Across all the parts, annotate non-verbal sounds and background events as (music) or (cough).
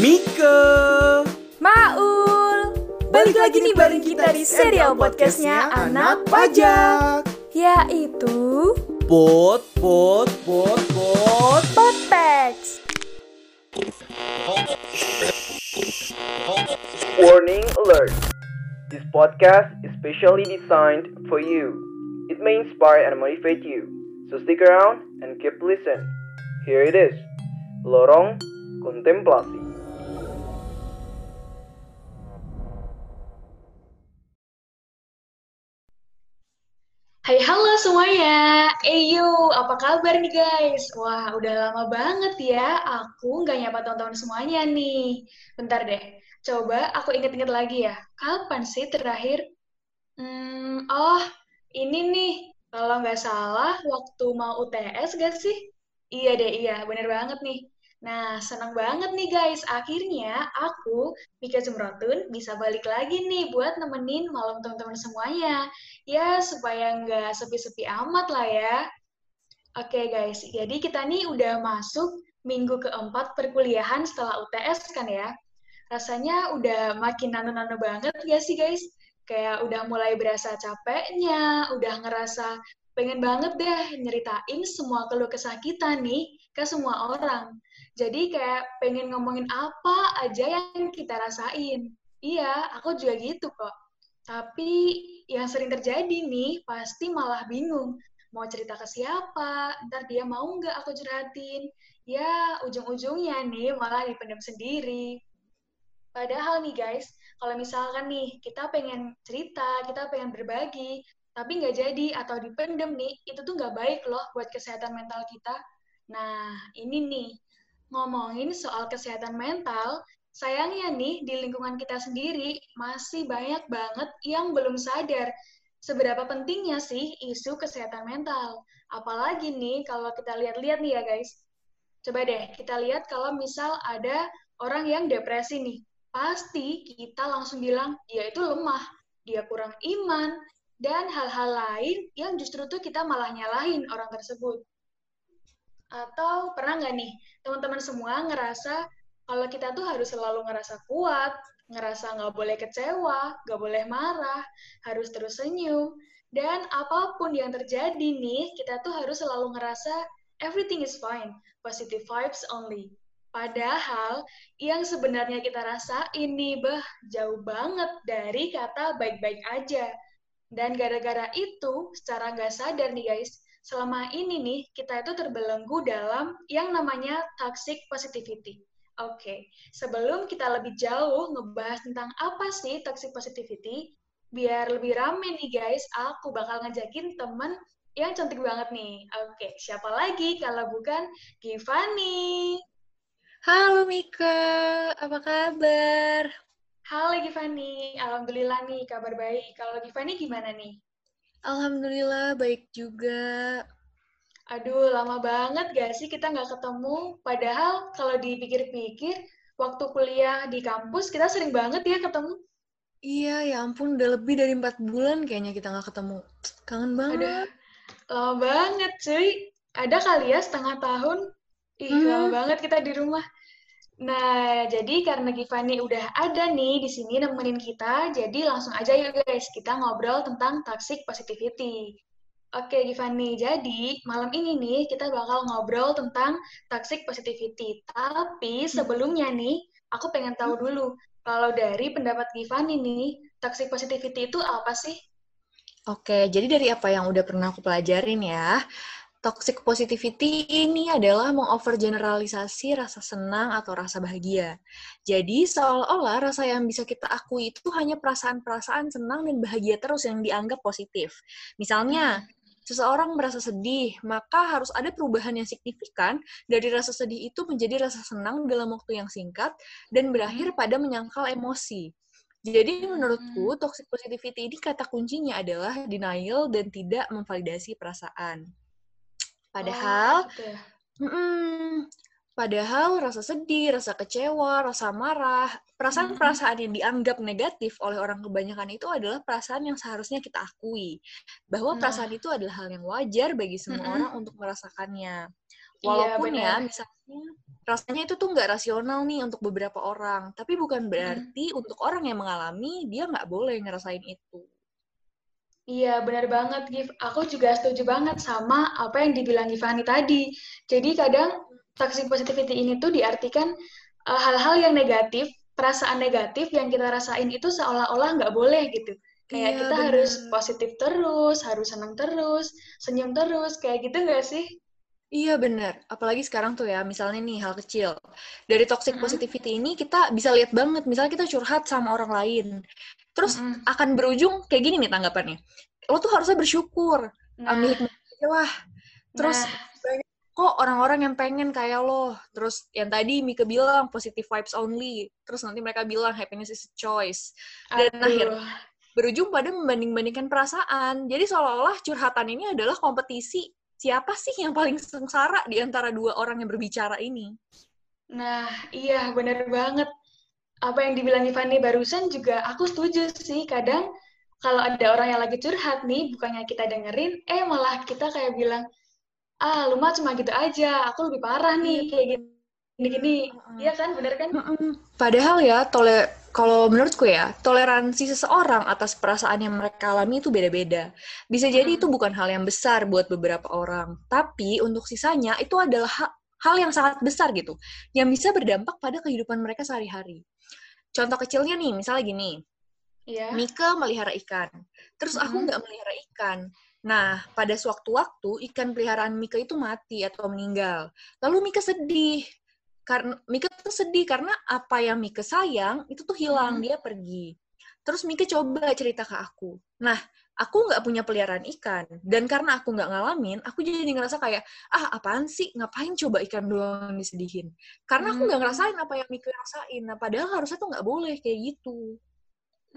Mika Maul Balik lagi nih bareng kita di serial podcastnya Anak Pajak Yaitu Pot, pot, pot, pot Podpex Warning alert. This podcast is specially designed for you. It may inspire and motivate you. So stick around and keep listen. Here it is. Lorong Kontemplasi. Hai halo semuanya, Eyo, apa kabar nih guys? Wah, udah lama banget ya, aku nggak nyapa teman-teman semuanya nih. Bentar deh, coba aku inget-inget lagi ya, kapan sih terakhir? Hmm, oh, ini nih, kalau nggak salah waktu mau UTS gak sih? Iya deh, iya, bener banget nih. Nah, senang banget nih guys. Akhirnya aku, Mika Jumrotun, bisa balik lagi nih buat nemenin malam teman-teman semuanya. Ya, supaya nggak sepi-sepi amat lah ya. Oke guys, jadi kita nih udah masuk minggu keempat perkuliahan setelah UTS kan ya. Rasanya udah makin nano-nano banget ya sih guys? Kayak udah mulai berasa capeknya, udah ngerasa pengen banget deh nyeritain semua keluh kesah kita nih ke semua orang. Jadi kayak pengen ngomongin apa aja yang kita rasain. Iya, aku juga gitu kok. Tapi yang sering terjadi nih, pasti malah bingung. Mau cerita ke siapa, ntar dia mau nggak aku curhatin. Ya, ujung-ujungnya nih malah dipendam sendiri. Padahal nih guys, kalau misalkan nih kita pengen cerita, kita pengen berbagi, tapi nggak jadi atau dipendem nih, itu tuh nggak baik loh buat kesehatan mental kita. Nah, ini nih, ngomongin soal kesehatan mental, sayangnya nih di lingkungan kita sendiri masih banyak banget yang belum sadar seberapa pentingnya sih isu kesehatan mental. Apalagi nih kalau kita lihat-lihat nih ya guys. Coba deh kita lihat kalau misal ada orang yang depresi nih. Pasti kita langsung bilang dia itu lemah, dia kurang iman, dan hal-hal lain yang justru tuh kita malah nyalahin orang tersebut. Atau pernah nggak nih, teman-teman semua ngerasa kalau kita tuh harus selalu ngerasa kuat, ngerasa nggak boleh kecewa, nggak boleh marah, harus terus senyum, dan apa pun yang terjadi nih, kita tuh harus selalu ngerasa everything is fine, positive vibes only. Padahal yang sebenarnya kita rasa ini bah jauh banget dari kata baik-baik aja. Dan gara-gara itu, secara nggak sadar nih guys, selama ini nih kita itu terbelenggu dalam yang namanya toxic positivity. Oke, okay. sebelum kita lebih jauh ngebahas tentang apa sih toxic positivity, biar lebih rame nih guys, aku bakal ngajakin temen yang cantik banget nih. Oke, okay. siapa lagi kalau bukan Givani? Halo Mika, apa kabar? Halo Givani, Alhamdulillah nih kabar baik. Kalau Givani gimana nih? Alhamdulillah baik juga. Aduh, lama banget gak sih kita nggak ketemu? Padahal kalau dipikir-pikir, waktu kuliah di kampus kita sering banget ya ketemu. Iya, ya ampun, udah lebih dari empat bulan kayaknya kita nggak ketemu. Kangen banget. Ada, lama banget cuy. Ada kali ya setengah tahun. Ih, hmm. lama banget kita di rumah. Nah, jadi karena Givani udah ada nih di sini nemenin kita, jadi langsung aja yuk guys, kita ngobrol tentang toxic positivity. Oke, Givani, jadi malam ini nih kita bakal ngobrol tentang toxic positivity. Tapi sebelumnya nih, aku pengen tahu hmm. dulu, kalau dari pendapat Givani nih, toxic positivity itu apa sih? Oke, jadi dari apa yang udah pernah aku pelajarin ya, toxic positivity ini adalah mengovergeneralisasi rasa senang atau rasa bahagia. Jadi seolah-olah rasa yang bisa kita akui itu hanya perasaan-perasaan senang dan bahagia terus yang dianggap positif. Misalnya, seseorang merasa sedih, maka harus ada perubahan yang signifikan dari rasa sedih itu menjadi rasa senang dalam waktu yang singkat dan berakhir pada menyangkal emosi. Jadi menurutku toxic positivity ini kata kuncinya adalah denial dan tidak memvalidasi perasaan. Padahal, oh, gitu ya? mm, padahal rasa sedih, rasa kecewa, rasa marah, perasaan-perasaan yang dianggap negatif oleh orang kebanyakan itu adalah perasaan yang seharusnya kita akui. Bahwa nah. perasaan itu adalah hal yang wajar bagi semua mm -hmm. orang untuk merasakannya. Walaupun iya, ya, misalnya rasanya itu tuh nggak rasional nih untuk beberapa orang, tapi bukan berarti hmm. untuk orang yang mengalami dia nggak boleh ngerasain itu. Iya, benar banget, Gif. Aku juga setuju banget sama apa yang dibilang Gifani tadi. Jadi kadang toxic positivity ini tuh diartikan hal eh, hal-hal yang negatif, perasaan negatif yang kita rasain itu seolah-olah nggak boleh gitu. Kayak iya, kita bener. harus positif terus, harus senang terus, senyum terus, kayak gitu nggak sih? Iya bener, apalagi sekarang tuh ya, misalnya nih hal kecil. Dari toxic mm -hmm. positivity ini kita bisa lihat banget, misalnya kita curhat sama orang lain. Terus mm -hmm. akan berujung kayak gini nih tanggapannya. Lo tuh harusnya bersyukur, nah. ambil hikmahnya lah. Terus nah. banyak kok orang-orang yang pengen kayak lo. Terus yang tadi Mika bilang positive vibes only. Terus nanti mereka bilang happiness is a choice. Dan Aduh. akhirnya berujung pada membanding-bandingkan perasaan. Jadi seolah-olah curhatan ini adalah kompetisi siapa sih yang paling sengsara di antara dua orang yang berbicara ini? Nah, iya benar banget. Apa yang dibilang Ivani barusan juga aku setuju sih. Kadang kalau ada orang yang lagi curhat nih, bukannya kita dengerin, eh malah kita kayak bilang, ah lu mah cuma gitu aja, aku lebih parah nih, kayak gini gini-gini. Iya kan, bener kan? Padahal ya, tole kalau menurutku ya, toleransi seseorang atas perasaan yang mereka alami itu beda-beda. Bisa jadi itu bukan hal yang besar buat beberapa orang, tapi untuk sisanya itu adalah hal yang sangat besar gitu, yang bisa berdampak pada kehidupan mereka sehari-hari. Contoh kecilnya nih, misalnya gini, yeah. Mika melihara ikan, terus aku nggak melihara ikan. Nah, pada sewaktu-waktu ikan peliharaan Mika itu mati atau meninggal. Lalu Mika sedih, karena Mika tuh sedih karena apa yang Mika sayang itu tuh hilang hmm. dia pergi terus Mika coba cerita ke aku nah aku nggak punya peliharaan ikan. Dan karena aku nggak ngalamin aku jadi ngerasa kayak ah apaan sih? Ngapain coba ikan doang disedihin? Karena aku nggak hmm. ngerasain apa yang Mika rasain. Nah padahal harusnya tuh nggak boleh kayak gitu.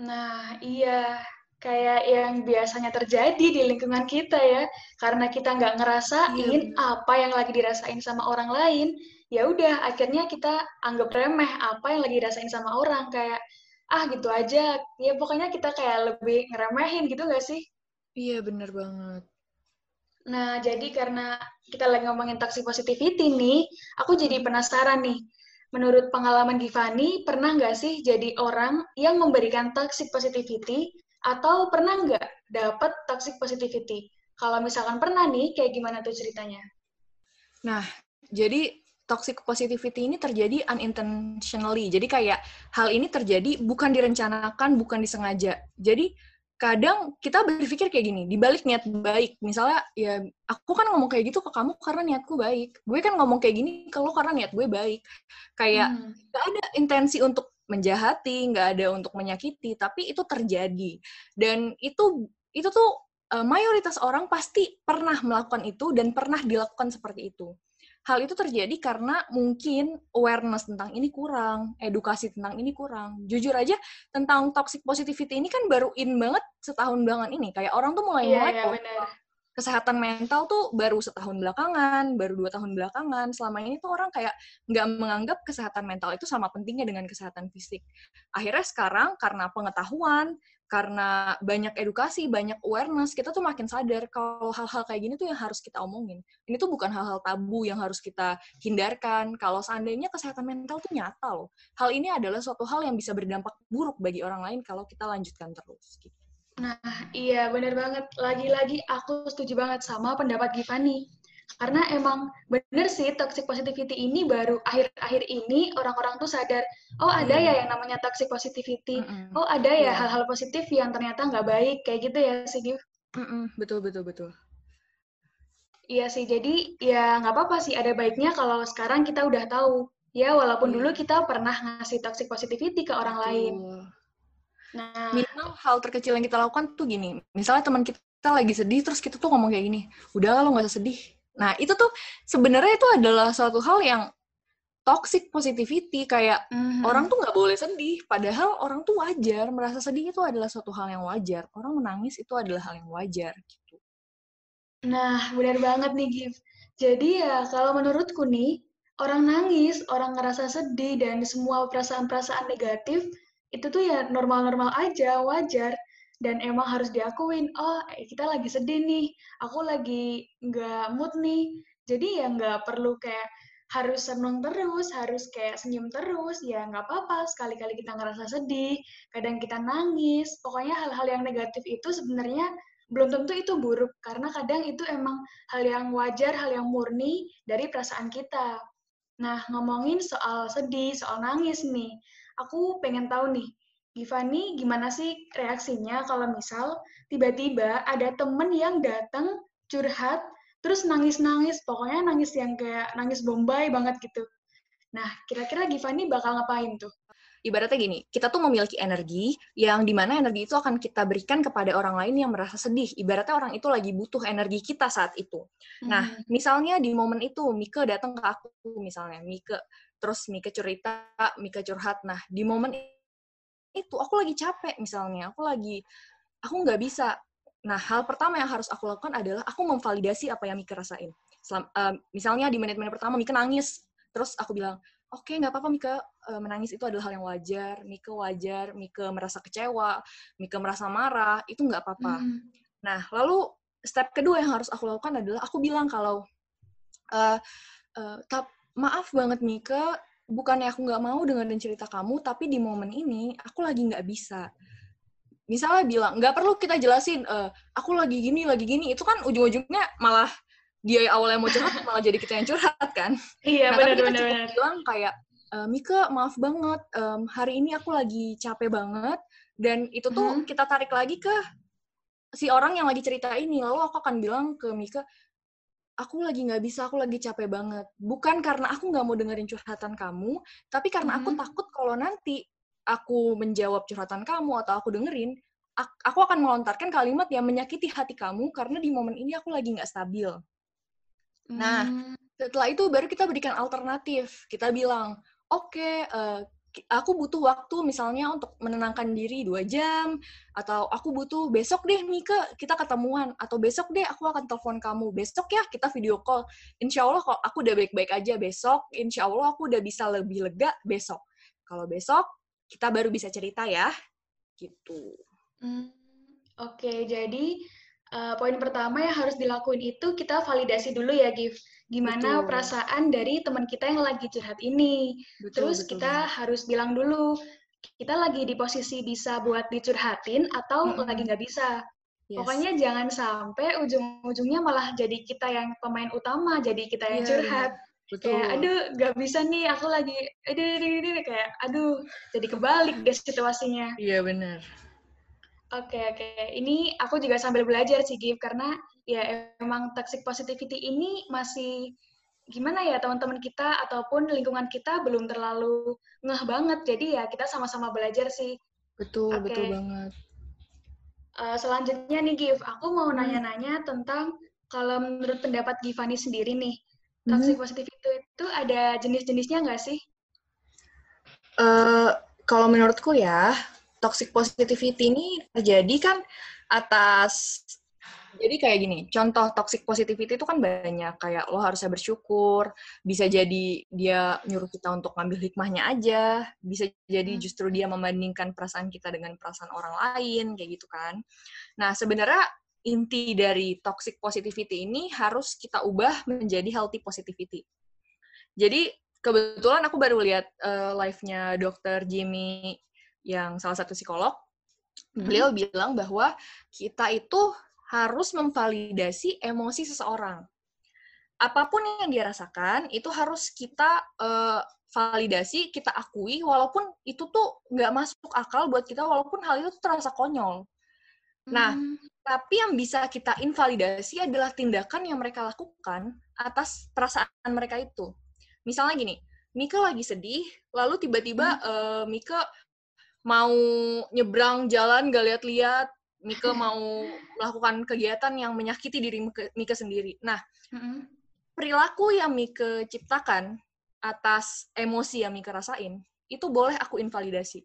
Nah iya. Kayak yang biasanya terjadi di lingkungan kita ya. Karena kita nggak ngerasain iya. apa yang lagi dirasain sama orang lain ya udah akhirnya kita anggap remeh apa yang lagi dirasain sama orang. Kayak ah gitu aja. Ya pokoknya kita kayak lebih ngeremehin gitu gak sih? Iya bener banget. Nah jadi karena kita lagi ngomongin toxic positivity nih aku jadi penasaran nih. Menurut pengalaman Givani pernah nggak sih jadi orang yang memberikan toxic positivity? Atau pernah nggak dapat toxic positivity? Kalau misalkan pernah nih kayak gimana tuh ceritanya? Nah jadi toxic positivity ini terjadi unintentionally. Jadi kayak hal ini terjadi bukan direncanakan, bukan disengaja. Jadi kadang kita berpikir kayak gini, dibalik niat baik. Misalnya ya aku kan ngomong kayak gitu ke kamu karena niatku baik. Gue kan ngomong kayak gini ke lo karena niat gue baik. Kayak hmm. gak ada intensi untuk menjahati, nggak ada untuk menyakiti, tapi itu terjadi. Dan itu itu tuh eh, mayoritas orang pasti pernah melakukan itu dan pernah dilakukan seperti itu hal itu terjadi karena mungkin awareness tentang ini kurang, edukasi tentang ini kurang. Jujur aja tentang toxic positivity ini kan baru in banget setahun belakangan ini. Kayak orang tuh mulai mulai yeah, yeah, kesehatan mental tuh baru setahun belakangan, baru dua tahun belakangan. Selama ini tuh orang kayak nggak menganggap kesehatan mental itu sama pentingnya dengan kesehatan fisik. Akhirnya sekarang karena pengetahuan, karena banyak edukasi, banyak awareness, kita tuh makin sadar kalau hal-hal kayak gini tuh yang harus kita omongin. Ini tuh bukan hal-hal tabu yang harus kita hindarkan. Kalau seandainya kesehatan mental tuh nyata loh. Hal ini adalah suatu hal yang bisa berdampak buruk bagi orang lain kalau kita lanjutkan terus. Gitu. Nah, iya benar banget. Lagi-lagi aku setuju banget sama pendapat Givani karena emang bener sih toxic positivity ini baru akhir-akhir ini orang-orang tuh sadar oh ada ya yang namanya toxic positivity. Oh ada ya iya. hal-hal positif yang ternyata nggak baik kayak gitu ya sih Gif. Betul betul betul. Iya sih jadi ya nggak apa-apa sih ada baiknya kalau sekarang kita udah tahu. Ya walaupun yeah. dulu kita pernah ngasih toxic positivity ke orang betul. lain nah minimal hal terkecil yang kita lakukan tuh gini. Misalnya teman kita lagi sedih terus kita tuh ngomong kayak gini udah lo nggak usah sedih. Nah, itu tuh sebenarnya itu adalah suatu hal yang toxic positivity kayak mm-hmm. orang tuh nggak boleh sedih padahal orang tuh wajar. Merasa sedih itu adalah suatu hal yang wajar. Orang menangis itu adalah hal yang wajar gitu. Nah benar banget nih Gif jadi ya kalau menurutku nih orang nangis orang ngerasa sedih dan semua perasaan-perasaan negatif itu tuh ya normal-normal aja wajar dan emang harus diakuin oh eh, kita lagi sedih nih aku lagi nggak mood nih Jadi ya nggak perlu kayak harus seneng terus, harus kayak senyum terus, ya nggak apa-apa. Sekali-kali kita ngerasa sedih, kadang kita nangis. Pokoknya hal-hal yang negatif itu sebenarnya belum tentu itu buruk, karena kadang itu emang hal yang wajar, hal yang murni dari perasaan kita. Nah, ngomongin soal sedih, soal nangis nih, aku pengen tahu nih, Givani gimana sih reaksinya kalau misal tiba-tiba ada temen yang datang curhat terus nangis-nangis, pokoknya nangis yang kayak nangis bombay banget gitu. Nah, kira-kira Givani bakal ngapain tuh? Ibaratnya gini, kita tuh memiliki energi yang di mana energi itu akan kita berikan kepada orang lain yang merasa sedih. Ibaratnya orang itu lagi butuh energi kita saat itu. Nah, Hmm. misalnya di momen itu Mika datang ke aku misalnya, Mika terus Mika cerita, Mika curhat. Nah, di momen itu aku lagi capek misalnya, aku lagi aku nggak bisa. Nah, hal pertama yang harus aku lakukan adalah aku memvalidasi apa yang Mika rasain. Selam, eh, misalnya di menit-menit pertama Mika nangis, terus aku bilang, oke nggak apa-apa Mika eh, menangis itu adalah hal yang wajar, Mika wajar, Mika merasa kecewa, Mika merasa marah, itu nggak apa-apa. Hmm. Nah, lalu step kedua yang harus aku lakukan adalah aku bilang kalau eh, tap, maaf banget Mika, bukannya aku nggak mau dengerin cerita kamu, tapi di momen ini aku lagi nggak bisa. Misalnya bilang, nggak perlu kita jelasin, eh, aku lagi gini, lagi gini, itu kan ujung-ujungnya malah dia awalnya mau curhat, malah jadi kita yang curhat kan. Iya, Nah, tapi kita benar-benar. cukup bilang kayak, "Eh, Mika, maaf banget, em, hari ini aku lagi capek banget, dan itu tuh Mhm. kita tarik lagi ke si orang yang lagi cerita ini. Lalu aku akan bilang ke Mika, aku lagi nggak bisa, aku lagi capek banget. Bukan karena aku nggak mau dengerin curhatan kamu, tapi karena aku Mhm. takut kalau nanti aku menjawab curhatan kamu atau aku dengerin, ak- aku akan melontarkan kalimat yang menyakiti hati kamu karena di momen ini aku lagi nggak stabil. Nah, Hmm. setelah itu baru kita berikan alternatif. Kita bilang, oke, eh, ki- aku butuh waktu misalnya untuk menenangkan diri dua jam, atau aku butuh besok deh Mika kita ketemuan, atau besok deh aku akan telepon kamu, besok ya kita video call. Insya Allah kalau aku udah baik-baik aja besok, insya Allah aku udah bisa lebih lega besok. Kalau besok kita baru bisa cerita ya, gitu. Hmm, Oke, jadi eh, poin pertama yang harus dilakuin itu kita validasi dulu ya, Gif. Gimana Betul. perasaan dari teman kita yang lagi curhat ini. Betul, Terus betul kita banget. harus bilang dulu, kita lagi di posisi bisa buat dicurhatin atau Mm-mm. lagi nggak bisa. Yes. Pokoknya jangan sampai ujung-ujungnya malah jadi kita yang pemain utama, jadi kita yang Iya, curhat. betul. Kayak, aduh, nggak bisa nih, aku lagi, aduh, aduh, aduh, kayak, aduh, jadi kebalik deh situasinya. Iya benar. Oke, oke. Ini aku juga sambil belajar sih, Gif, karena ya emang toxic positivity ini masih gimana ya teman-teman kita ataupun lingkungan kita belum terlalu ngeh banget. Jadi ya kita sama-sama belajar sih. Betul, Oke. betul banget. Eh, selanjutnya nih, Gif, aku mau Hmm. nanya-nanya tentang kalau menurut pendapat Givani sendiri nih, Mhm. toxic positivity itu ada jenis-jenisnya nggak sih? Eh, kalau menurutku ya, toxic positivity ini terjadi kan atas jadi kayak gini, contoh toxic positivity itu kan banyak, kayak lo harusnya bersyukur, bisa jadi dia nyuruh kita untuk ngambil hikmahnya aja, bisa jadi Hmm. justru dia membandingkan perasaan kita dengan perasaan orang lain, kayak gitu kan. Nah, sebenarnya inti dari toxic positivity ini harus kita ubah menjadi healthy positivity. Jadi kebetulan aku baru lihat eh, live-nya Dr. Jimmy yang salah satu psikolog. Beliau bilang bahwa kita itu harus memvalidasi emosi seseorang. Apa pun yang dia rasakan itu harus kita eh, validasi, kita akui, walaupun itu tuh nggak masuk akal buat kita, walaupun hal itu terasa konyol. Nah, Hmm, tapi yang bisa kita invalidasi adalah tindakan yang mereka lakukan atas perasaan mereka itu. Misalnya gini, Mika lagi sedih, lalu tiba-tiba eh, Mika mau nyebrang jalan gak lihat-lihat, Mika mau melakukan kegiatan yang menyakiti diri Mika, Mika sendiri. Nah, perilaku yang Mika ciptakan atas emosi yang Mika rasain, itu boleh aku invalidasi.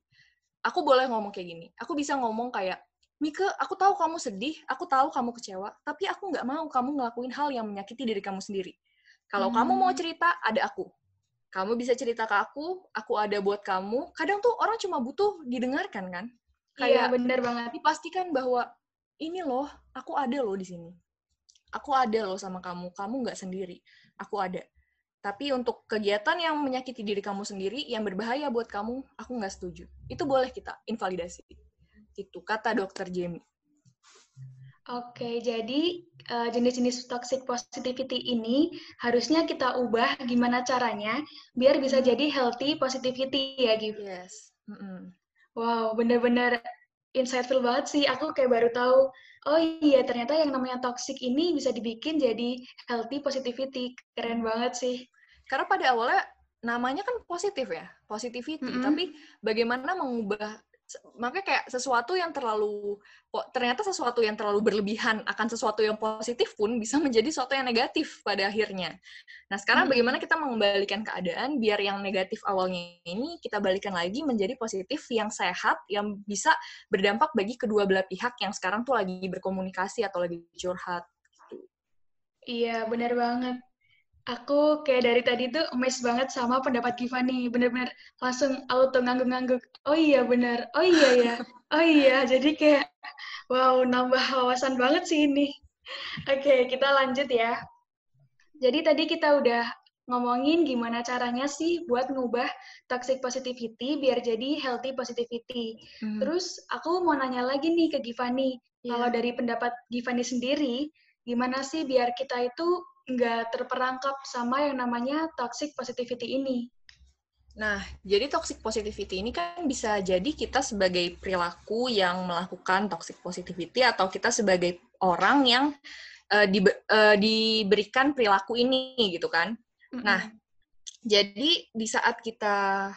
Aku boleh ngomong kayak gini. Aku bisa ngomong kayak, Mika, aku tahu kamu sedih, aku tahu kamu kecewa, tapi aku nggak mau kamu ngelakuin hal yang menyakiti diri kamu sendiri. Kalau kamu mau Hmm. cerita, ada aku. Kamu bisa cerita ke aku, aku ada buat kamu. Kadang tuh orang cuma butuh didengarkan kan? Iya, Kayak bener banget. dipastikan bahwa ini loh, aku ada loh di sini. Aku ada loh sama kamu, kamu nggak sendiri. aku ada. Tapi untuk kegiatan yang menyakiti diri kamu sendiri, yang berbahaya buat kamu, aku nggak setuju. Itu boleh kita invalidasi. Itu kata dokter Jamie. Oke, jadi uh, jenis-jenis toxic positivity ini harusnya kita ubah gimana caranya biar bisa jadi healthy positivity ya, Gif? Yes. Mm -mm. Wow, bener-bener insightful banget sih. Aku kayak baru tahu, oh iya ternyata yang namanya toxic ini bisa dibikin jadi healthy positivity. Keren banget sih. Karena pada awalnya namanya kan positif ya, positivity. Mm -hmm. Tapi bagaimana mengubah makanya kayak sesuatu yang terlalu ternyata sesuatu yang terlalu berlebihan akan sesuatu yang positif pun bisa (laughs) menjadi sesuatu yang negatif pada akhirnya. Nah, sekarang hmm. bagaimana kita mengembalikan keadaan biar yang negatif awalnya ini kita balikan lagi menjadi positif yang sehat yang bisa berdampak bagi kedua belah pihak yang sekarang tuh lagi berkomunikasi atau lagi curhat gitu. Iya, benar banget aku kayak dari tadi tuh amazed banget sama pendapat Givani. Bener-bener langsung auto ngangguk-ngangguk. Oh iya bener, oh iya ya, oh iya. Jadi kayak, wow, nambah wawasan banget sih ini. Oke, okay, kita lanjut ya. Jadi tadi kita udah ngomongin gimana caranya sih buat ngubah toxic positivity biar jadi healthy positivity. Hmm. Terus aku mau nanya lagi nih ke Givani, yeah. kalau dari pendapat Givani sendiri, gimana sih biar kita itu nggak terperangkap sama yang namanya toxic positivity ini. Nah, jadi toxic positivity ini kan bisa jadi kita sebagai perilaku yang melakukan toxic positivity atau kita sebagai orang yang uh, di, uh, diberikan perilaku ini gitu kan. Mm-hmm. Nah, jadi di saat kita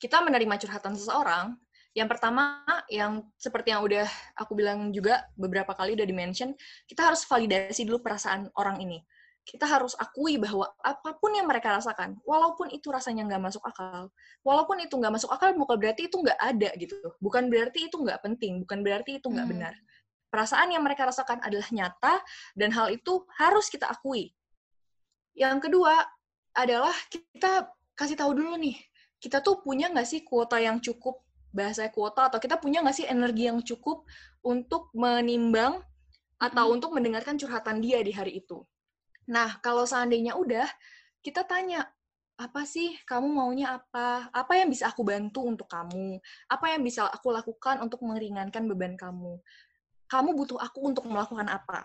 kita menerima curhatan seseorang, yang pertama, yang seperti yang udah aku bilang juga beberapa kali udah dimention, kita harus validasi dulu perasaan orang ini. Kita harus akui bahwa apa pun yang mereka rasakan, walaupun itu rasanya nggak masuk akal, walaupun itu nggak masuk akal, bukan berarti itu nggak ada gitu. Bukan berarti itu nggak penting, bukan berarti itu nggak hmm. benar. Perasaan yang mereka rasakan adalah nyata, dan hal itu harus kita akui. Yang kedua adalah kita kasih tahu dulu nih, kita tuh punya nggak sih kuota yang cukup bahasa kuota atau kita punya nggak sih energi yang cukup untuk menimbang atau hmm. untuk mendengarkan curhatan dia di hari itu. Nah, kalau seandainya udah, kita tanya, apa sih kamu maunya apa? Apa yang bisa aku bantu untuk kamu? Apa yang bisa aku lakukan untuk meringankan beban kamu? Kamu butuh aku untuk melakukan apa?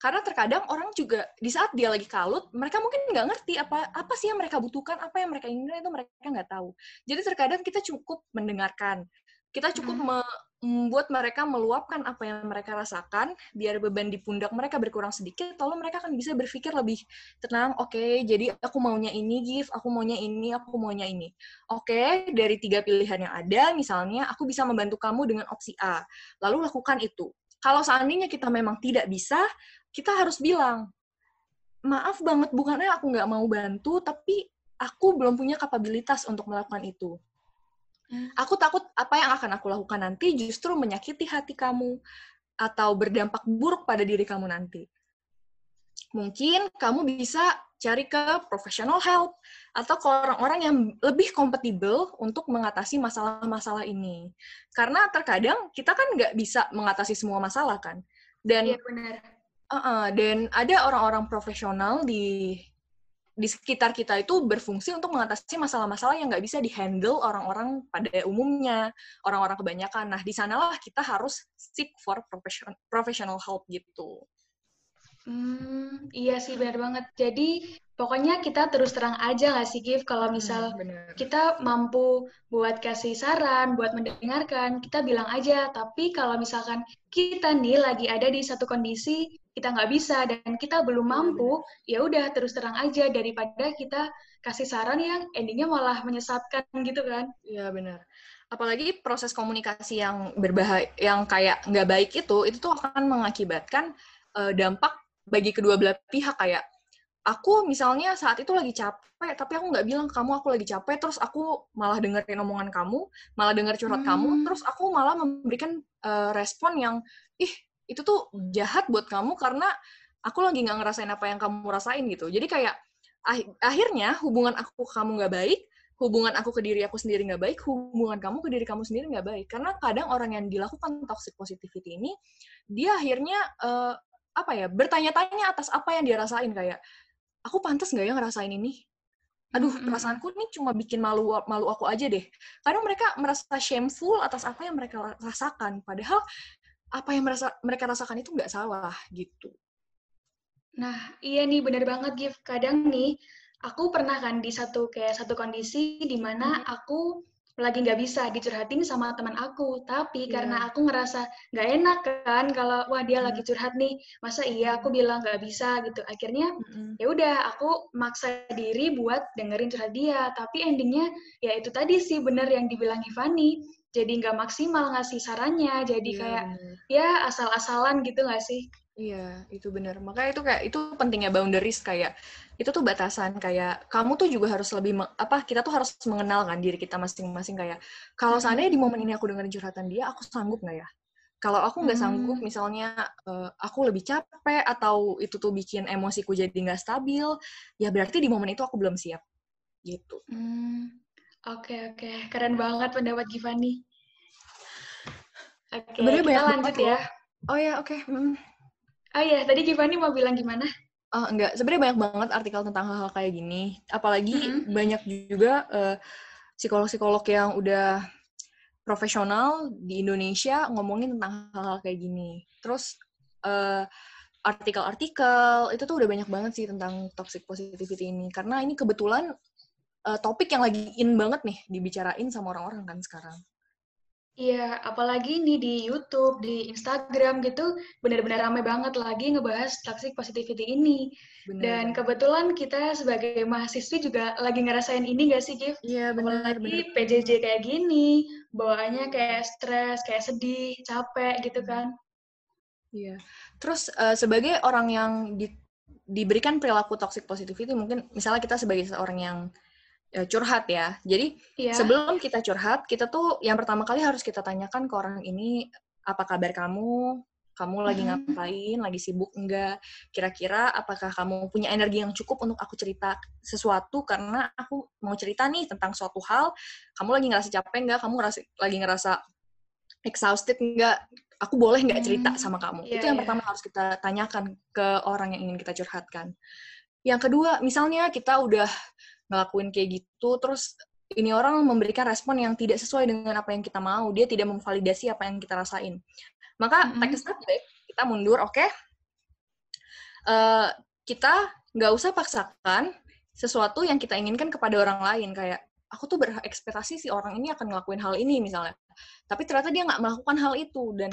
Karena terkadang orang juga di saat dia lagi kalut, mereka mungkin nggak ngerti apa apa sih yang mereka butuhkan, apa yang mereka inginkan itu mereka nggak tahu. Jadi terkadang kita cukup mendengarkan, kita cukup hmm. membuat mereka meluapkan apa yang mereka rasakan, biar beban di pundak mereka berkurang sedikit, lalu mereka akan bisa berpikir lebih tenang. Oke, okay, jadi aku maunya ini, give, aku maunya ini, aku maunya ini. Oke, okay, dari tiga pilihan yang ada, misalnya aku bisa membantu kamu dengan opsi A, lalu lakukan itu. Kalau seandainya kita memang tidak bisa, kita harus bilang, maaf banget, bukannya aku nggak mau bantu, tapi aku belum punya kapabilitas untuk melakukan itu. Hmm. Aku takut apa yang akan aku lakukan nanti justru menyakiti hati kamu atau berdampak buruk pada diri kamu nanti. Mungkin kamu bisa cari ke professional help atau ke orang-orang yang lebih kompatibel untuk mengatasi masalah-masalah ini. Karena terkadang kita kan nggak bisa mengatasi semua masalah kan. Dan benar Uh -uh, dan ada orang-orang profesional di di sekitar kita itu berfungsi untuk mengatasi masalah-masalah yang nggak bisa dihandle orang-orang pada umumnya, orang-orang kebanyakan. Nah, di sanalah kita harus seek for professional professional help gitu. Hmm, iya sih benar banget. Jadi pokoknya kita terus terang aja nggak sih Gif kalau hmm, misal hmm, kita mampu buat kasih saran, buat mendengarkan, kita bilang aja. Tapi kalau misalkan kita nih lagi ada di satu kondisi kita nggak bisa dan kita belum iya, mampu, ya udah terus terang aja daripada kita kasih saran yang endingnya malah menyesatkan gitu kan? Iya benar. Apalagi proses komunikasi yang berbahaya, yang kayak nggak baik itu, itu tuh akan mengakibatkan uh, dampak bagi kedua belah pihak kayak aku misalnya saat itu lagi capek tapi aku nggak bilang kamu aku lagi capek terus aku malah dengerin omongan kamu malah denger curhat hmm. kamu terus aku malah memberikan uh, respon yang ih itu tuh jahat buat kamu karena aku lagi nggak ngerasain apa yang kamu rasain gitu. Jadi kayak akhirnya hubungan aku ke kamu nggak baik hubungan aku ke diri aku sendiri nggak baik hubungan kamu ke diri kamu sendiri nggak baik. Karena kadang orang yang dilakukan toxic positivity ini dia akhirnya uh, apa ya bertanya-tanya atas apa yang dia rasain. Kayak aku pantas nggak ya ngerasain ini? Aduh perasaanku ini cuma bikin malu malu aku aja deh. Kadang mereka merasa shameful atas apa yang mereka rasakan. Padahal apa yang merasa mereka rasakan itu nggak salah gitu Nah, iya nih bener banget Gif. Kadang nih, aku pernah kan di satu kayak satu kondisi di mana aku lagi nggak bisa dicurhatin sama teman aku, tapi Iya. karena aku ngerasa nggak enak kan kalau wah dia Hmm. lagi curhat nih, masa iya aku bilang nggak bisa gitu. Akhirnya Mm-mm. ya udah aku maksa diri buat dengerin curhat dia, tapi endingnya ya itu tadi sih bener yang dibilang Givani. Jadi nggak maksimal ngasih sarannya, jadi Iya, kayak ya asal-asalan gitu nggak sih? Iya, itu benar. Makanya itu kayak itu pentingnya boundaries kayak itu tuh batasan kayak kamu tuh juga harus lebih apa kita tuh harus mengenal kan diri kita masing-masing kayak kalau seandainya di momen ini aku dengerin curhatan dia, aku sanggup nggak ya? Kalau aku nggak sanggup, Hmm. misalnya eh, aku lebih capek atau itu tuh bikin emosiku jadi nggak stabil, ya berarti di momen itu aku belum siap gitu. Hmm, oke oke, keren banget pendapat Givani. Oke, Sebenarnya kita lanjut ya. loh. Oh ya, oke. Hmm. Oh iya, tadi Givani mau bilang gimana? Oh, enggak, sebenarnya banyak banget artikel tentang hal-hal kayak gini. Apalagi Mm-mm. banyak juga eh, psikolog-psikolog yang udah profesional di Indonesia ngomongin tentang hal-hal kayak gini. Terus eh, artikel-artikel itu tuh udah banyak banget sih tentang toxic positivity ini. Karena ini kebetulan eh, topik yang lagi in banget nih dibicarain sama orang-orang kan sekarang. Iya, apalagi nih di YouTube, di Instagram gitu, benar-benar rame banget lagi ngebahas toxic positivity ini. Bener. Dan kebetulan kita sebagai mahasiswi juga lagi ngerasain ini gak sih, Giv? Iya, bener, Apalagi bener. PJJ kayak gini, bawaannya kayak stres, kayak sedih, capek gitu kan. Iya. Terus eh, sebagai orang yang di- diberikan perilaku toxic positivity, mungkin misalnya kita sebagai seorang yang curhat ya. Jadi Iya. sebelum kita curhat, kita tuh yang pertama kali harus kita tanyakan ke orang ini apa kabar kamu? Kamu lagi Mhm. ngapain? Lagi sibuk enggak? Kira-kira apakah kamu punya energi yang cukup untuk aku cerita sesuatu karena aku mau cerita nih tentang suatu hal, kamu lagi ngerasa capek enggak? Kamu ngerasa, lagi ngerasa exhausted enggak? Aku boleh nggak cerita Hmm, sama kamu? iya, Itu yang iya. pertama harus kita tanyakan ke orang yang ingin kita curhatkan. Yang kedua, misalnya kita udah ngelakuin kayak gitu, terus ini orang memberikan respon yang tidak sesuai dengan apa yang kita mau, dia tidak memvalidasi apa yang kita rasain. Maka Mm-mm. take a step back, kita mundur, oke? Eh, kita nggak usah paksakan sesuatu yang kita inginkan kepada orang lain, kayak aku tuh berekspektasi si orang ini akan ngelakuin hal ini misalnya, tapi ternyata dia nggak melakukan hal itu dan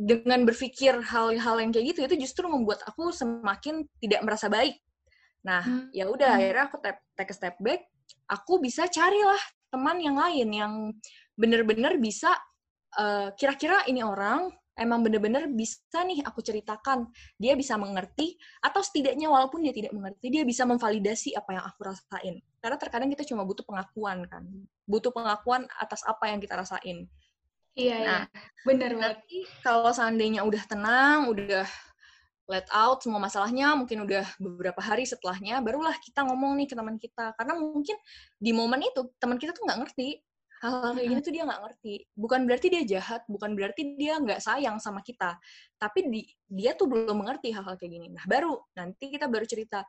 dengan berpikir hal-hal yang kayak gitu itu justru membuat aku semakin tidak merasa baik. Nah, Hmm. ya udah akhirnya aku tap- take a step back, aku bisa carilah teman yang lain yang bener-bener bisa eh, kira-kira ini orang emang bener-bener bisa nih aku ceritakan, dia bisa mengerti atau setidaknya walaupun dia tidak mengerti, dia bisa memvalidasi apa yang aku rasain. Karena terkadang kita cuma butuh pengakuan kan, butuh pengakuan atas apa yang kita rasain. Iya, Nah, iya. Bener banget. Nanti kalau seandainya udah tenang, udah let out semua masalahnya, mungkin udah beberapa hari setelahnya, barulah kita ngomong nih ke teman kita. Karena mungkin di momen itu, teman kita tuh nggak ngerti. Hal-hal kayak gini tuh dia nggak ngerti. Bukan berarti dia jahat, bukan berarti dia nggak sayang sama kita. Tapi di, dia tuh belum mengerti hal-hal kayak gini. Nah, baru nanti kita baru cerita,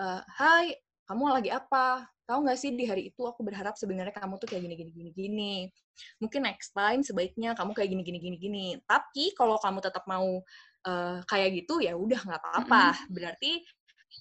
"Eh, Hai, kamu lagi apa? Tahu nggak sih di hari itu aku berharap sebenarnya kamu tuh kayak gini, gini, gini, gini. Mungkin next time sebaiknya kamu kayak gini, gini, gini, gini. Tapi kalau kamu tetap mau eh, kayak gitu ya udah nggak apa-apa. Berarti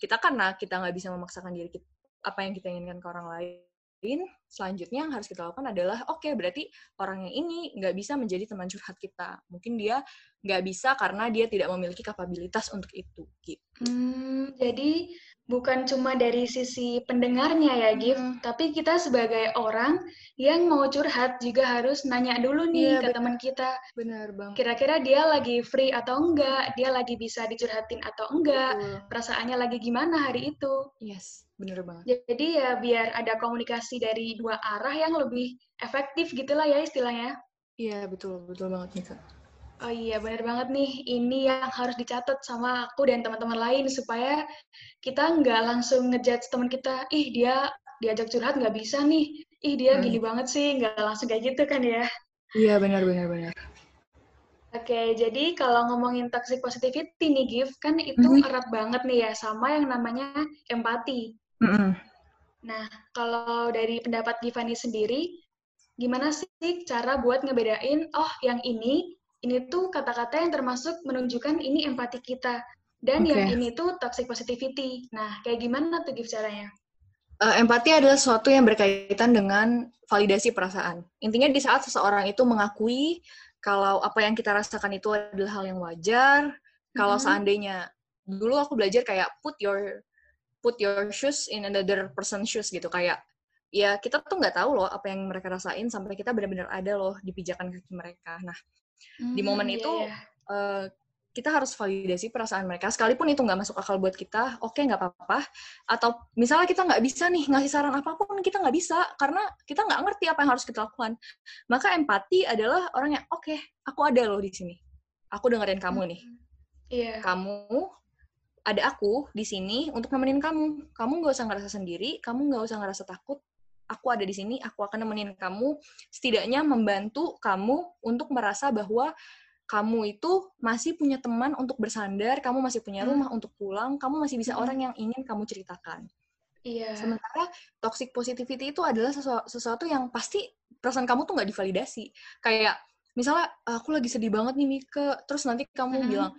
kita karena kita nggak bisa memaksakan diri kita apa yang kita inginkan ke orang lain. Selanjutnya yang harus kita lakukan adalah oke berarti orang yang ini nggak bisa menjadi teman curhat kita. Mungkin dia nggak bisa karena dia tidak memiliki kapabilitas untuk itu. Gitu. Hmm, jadi bukan cuma dari sisi pendengarnya ya, Gif, Hmm. tapi kita sebagai orang yang mau curhat juga harus nanya dulu nih Iya, ke benar. teman kita, Benar bang. kira-kira dia lagi free atau enggak, dia lagi bisa dicurhatin atau enggak, Betul. perasaannya lagi gimana hari itu. Yes, bener banget. Jadi ya biar ada komunikasi dari dua arah yang lebih efektif gitulah ya istilahnya. Iya betul, betul banget Nika. Oh iya, benar banget nih. Ini yang harus dicatat sama aku dan teman-teman lain supaya kita nggak langsung ngejudge teman kita, ih dia diajak curhat nggak bisa nih, ih dia Hmm. gini banget sih, nggak langsung kayak gitu kan ya. Iya benar benar benar. Oke, jadi kalau ngomongin toxic positivity nih, Gif, kan itu Mhm. erat banget nih ya sama yang namanya empati. Mm-mm. Nah, kalau dari pendapat Givani sendiri, gimana sih cara buat ngebedain, oh yang ini, ini tuh kata-kata yang termasuk menunjukkan ini empati kita, dan yang Oke. ini tuh toxic positivity. Nah, kayak gimana tuh Gif caranya? Eh, empati adalah sesuatu yang berkaitan dengan validasi perasaan. Intinya di saat seseorang itu mengakui kalau apa yang kita rasakan itu adalah hal yang wajar, kalau Mhm. seandainya dulu aku belajar kayak put your put your shoes in another person's shoes gitu kayak ya kita tuh nggak tahu loh apa yang mereka rasain sampai kita benar-benar ada loh di pijakan kaki mereka. Nah, di Hmm, momen iya, itu eh, kita harus validasi perasaan mereka. Sekalipun itu nggak masuk akal buat kita oke nggak apa-apa. Atau misalnya kita nggak bisa nih ngasih saran apa pun kita nggak bisa karena kita nggak ngerti apa yang harus kita lakukan. Maka empati adalah orang yang oke aku ada loh di sini. Aku dengerin kamu nih. Iya. kamu ada aku di sini untuk nemenin kamu. Kamu nggak usah ngerasa sendiri kamu nggak usah ngerasa takut aku ada di sini aku akan nemenin kamu setidaknya membantu kamu untuk merasa bahwa kamu itu masih punya teman untuk bersandar kamu masih punya Hmm. rumah untuk pulang kamu masih bisa Hmm. orang yang ingin kamu ceritakan Iya. sementara toxic positivity itu adalah sesu- sesuatu yang pasti perasaan kamu tuh nggak divalidasi kayak misalnya aku lagi sedih banget nih Mika terus nanti kamu Mhm. bilang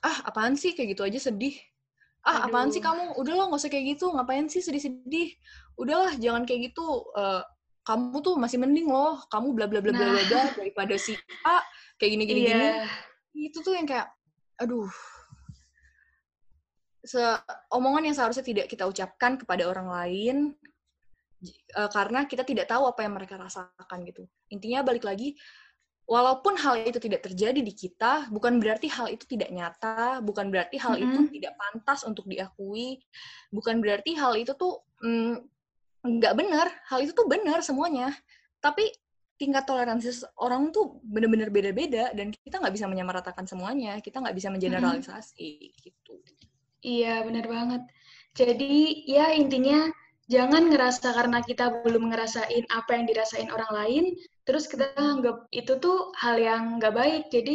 ah apaan sih kayak gitu aja sedih ah apaan sih Aduh. kamu? Udah lo nggak usah kayak gitu. Ngapain sih sedih-sedih? Udahlah jangan kayak gitu. Eh, kamu tuh masih mending loh. Kamu bla bla bla bla bla Nah. bla (laughs) daripada si A kayak gini gini gini. Iya. itu tuh yang kayak aduh. Se omongan yang seharusnya tidak kita ucapkan kepada orang lain eh, karena kita tidak tahu apa yang mereka rasakan gitu. Intinya balik lagi walaupun hal itu tidak terjadi di kita bukan berarti hal itu tidak nyata bukan berarti hal itu Mm-mm. tidak pantas untuk diakui bukan berarti hal itu tuh mm, nggak benar hal itu tuh benar semuanya tapi tingkat toleransi orang tuh benar-benar beda-beda dan kita nggak bisa menyamaratakan semuanya kita nggak bisa mengeneralisasi gitu Iya, benar banget. Jadi, ya intinya jangan ngerasa karena kita belum ngerasain apa yang dirasain orang lain, terus kita anggap itu tuh hal yang nggak baik. Jadi,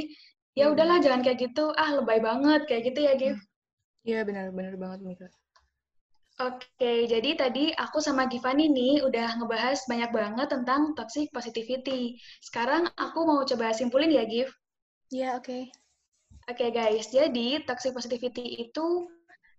ya Iya, udahlah jangan kayak gitu. Ah, lebay banget kayak gitu ya, Gif. Iya benar-benar banget Mika. Oke, jadi tadi aku sama Givani nih udah ngebahas banyak banget tentang toxic positivity. Sekarang aku mau coba simpulin ya, Gif. Iya oke. Oke guys, jadi toxic positivity itu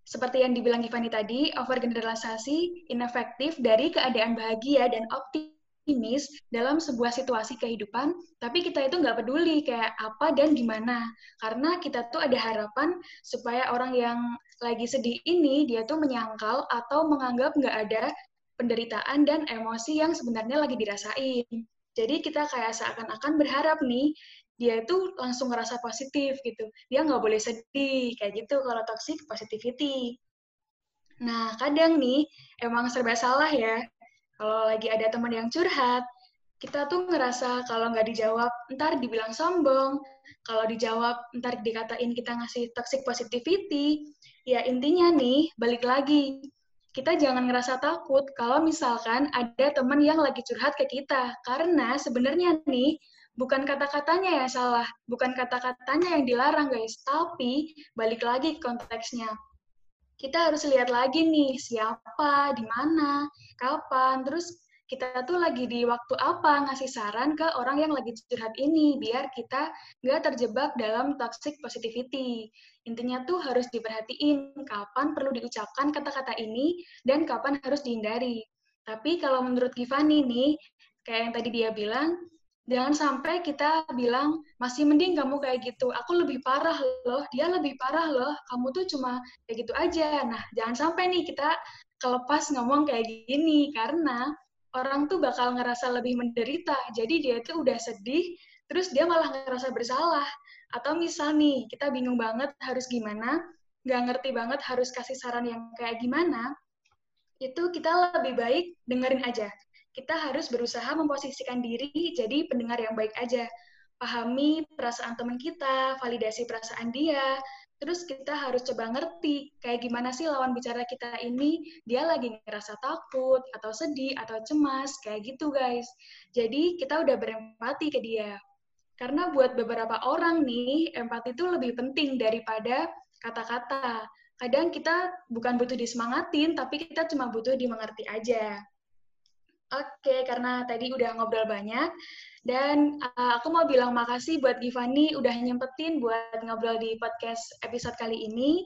seperti yang dibilang Givani tadi, overgeneralisasi inefektif dari keadaan bahagia dan optimis dalam sebuah situasi kehidupan, tapi kita itu nggak peduli kayak apa dan gimana. Karena kita tuh ada harapan supaya orang yang lagi sedih ini, dia tuh menyangkal atau menganggap nggak ada penderitaan dan emosi yang sebenarnya lagi dirasain. Jadi kita kayak seakan-akan berharap nih, dia itu langsung ngerasa positif gitu. Dia nggak boleh sedih, kayak gitu kalau toxic positivity. Nah, kadang nih, emang serba salah ya. Kalau lagi ada teman yang curhat, kita tuh ngerasa kalau nggak dijawab, ntar dibilang sombong. Kalau dijawab, ntar dikatain kita ngasih toxic positivity. Ya, intinya nih, balik lagi. Kita jangan ngerasa takut kalau misalkan ada teman yang lagi curhat ke kita. Karena sebenarnya nih, bukan kata-katanya yang salah, bukan kata-katanya yang dilarang guys, tapi balik lagi ke konteksnya. Kita harus lihat lagi nih, siapa, di mana, kapan, terus kita tuh lagi di waktu apa ngasih saran ke orang yang lagi curhat ini, biar kita nggak terjebak dalam toxic positivity. Intinya tuh harus diperhatiin kapan perlu diucapkan kata-kata ini dan kapan harus dihindari. Tapi kalau menurut Givani nih, kayak yang tadi dia bilang, jangan sampai kita bilang masih mending kamu kayak gitu. Aku lebih parah loh dia lebih parah loh. Kamu tuh cuma kayak gitu aja. Nah jangan sampai nih kita kelepas ngomong kayak gini karena orang tuh bakal ngerasa lebih menderita. Jadi dia tuh udah sedih terus dia malah ngerasa bersalah. Atau misal nih kita bingung banget harus gimana nggak ngerti banget harus kasih saran yang kayak gimana itu kita lebih baik dengerin aja kita harus berusaha memposisikan diri jadi pendengar yang baik aja. Pahami perasaan teman kita, validasi perasaan dia, terus kita harus coba ngerti kayak gimana sih lawan bicara kita ini, dia lagi ngerasa takut, atau sedih, atau cemas, kayak gitu guys. Jadi kita udah berempati ke dia. Karena buat beberapa orang nih, empati itu lebih penting daripada kata-kata. Kadang kita bukan butuh disemangatin, tapi kita cuma butuh dimengerti aja. Oke, karena tadi udah ngobrol banyak, dan uh, aku mau bilang makasih buat Givani udah nyempetin buat ngobrol di podcast episode kali ini.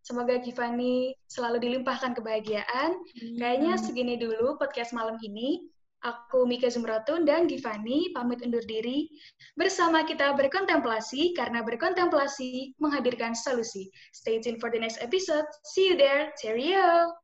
Semoga Givani selalu dilimpahkan kebahagiaan. Hmm. Kayaknya segini dulu podcast malam ini. Aku Mika Zumratun dan Givani pamit undur diri. Bersama kita berkontemplasi, karena berkontemplasi menghadirkan solusi. Stay tuned for the next episode. See you there. Cheerio!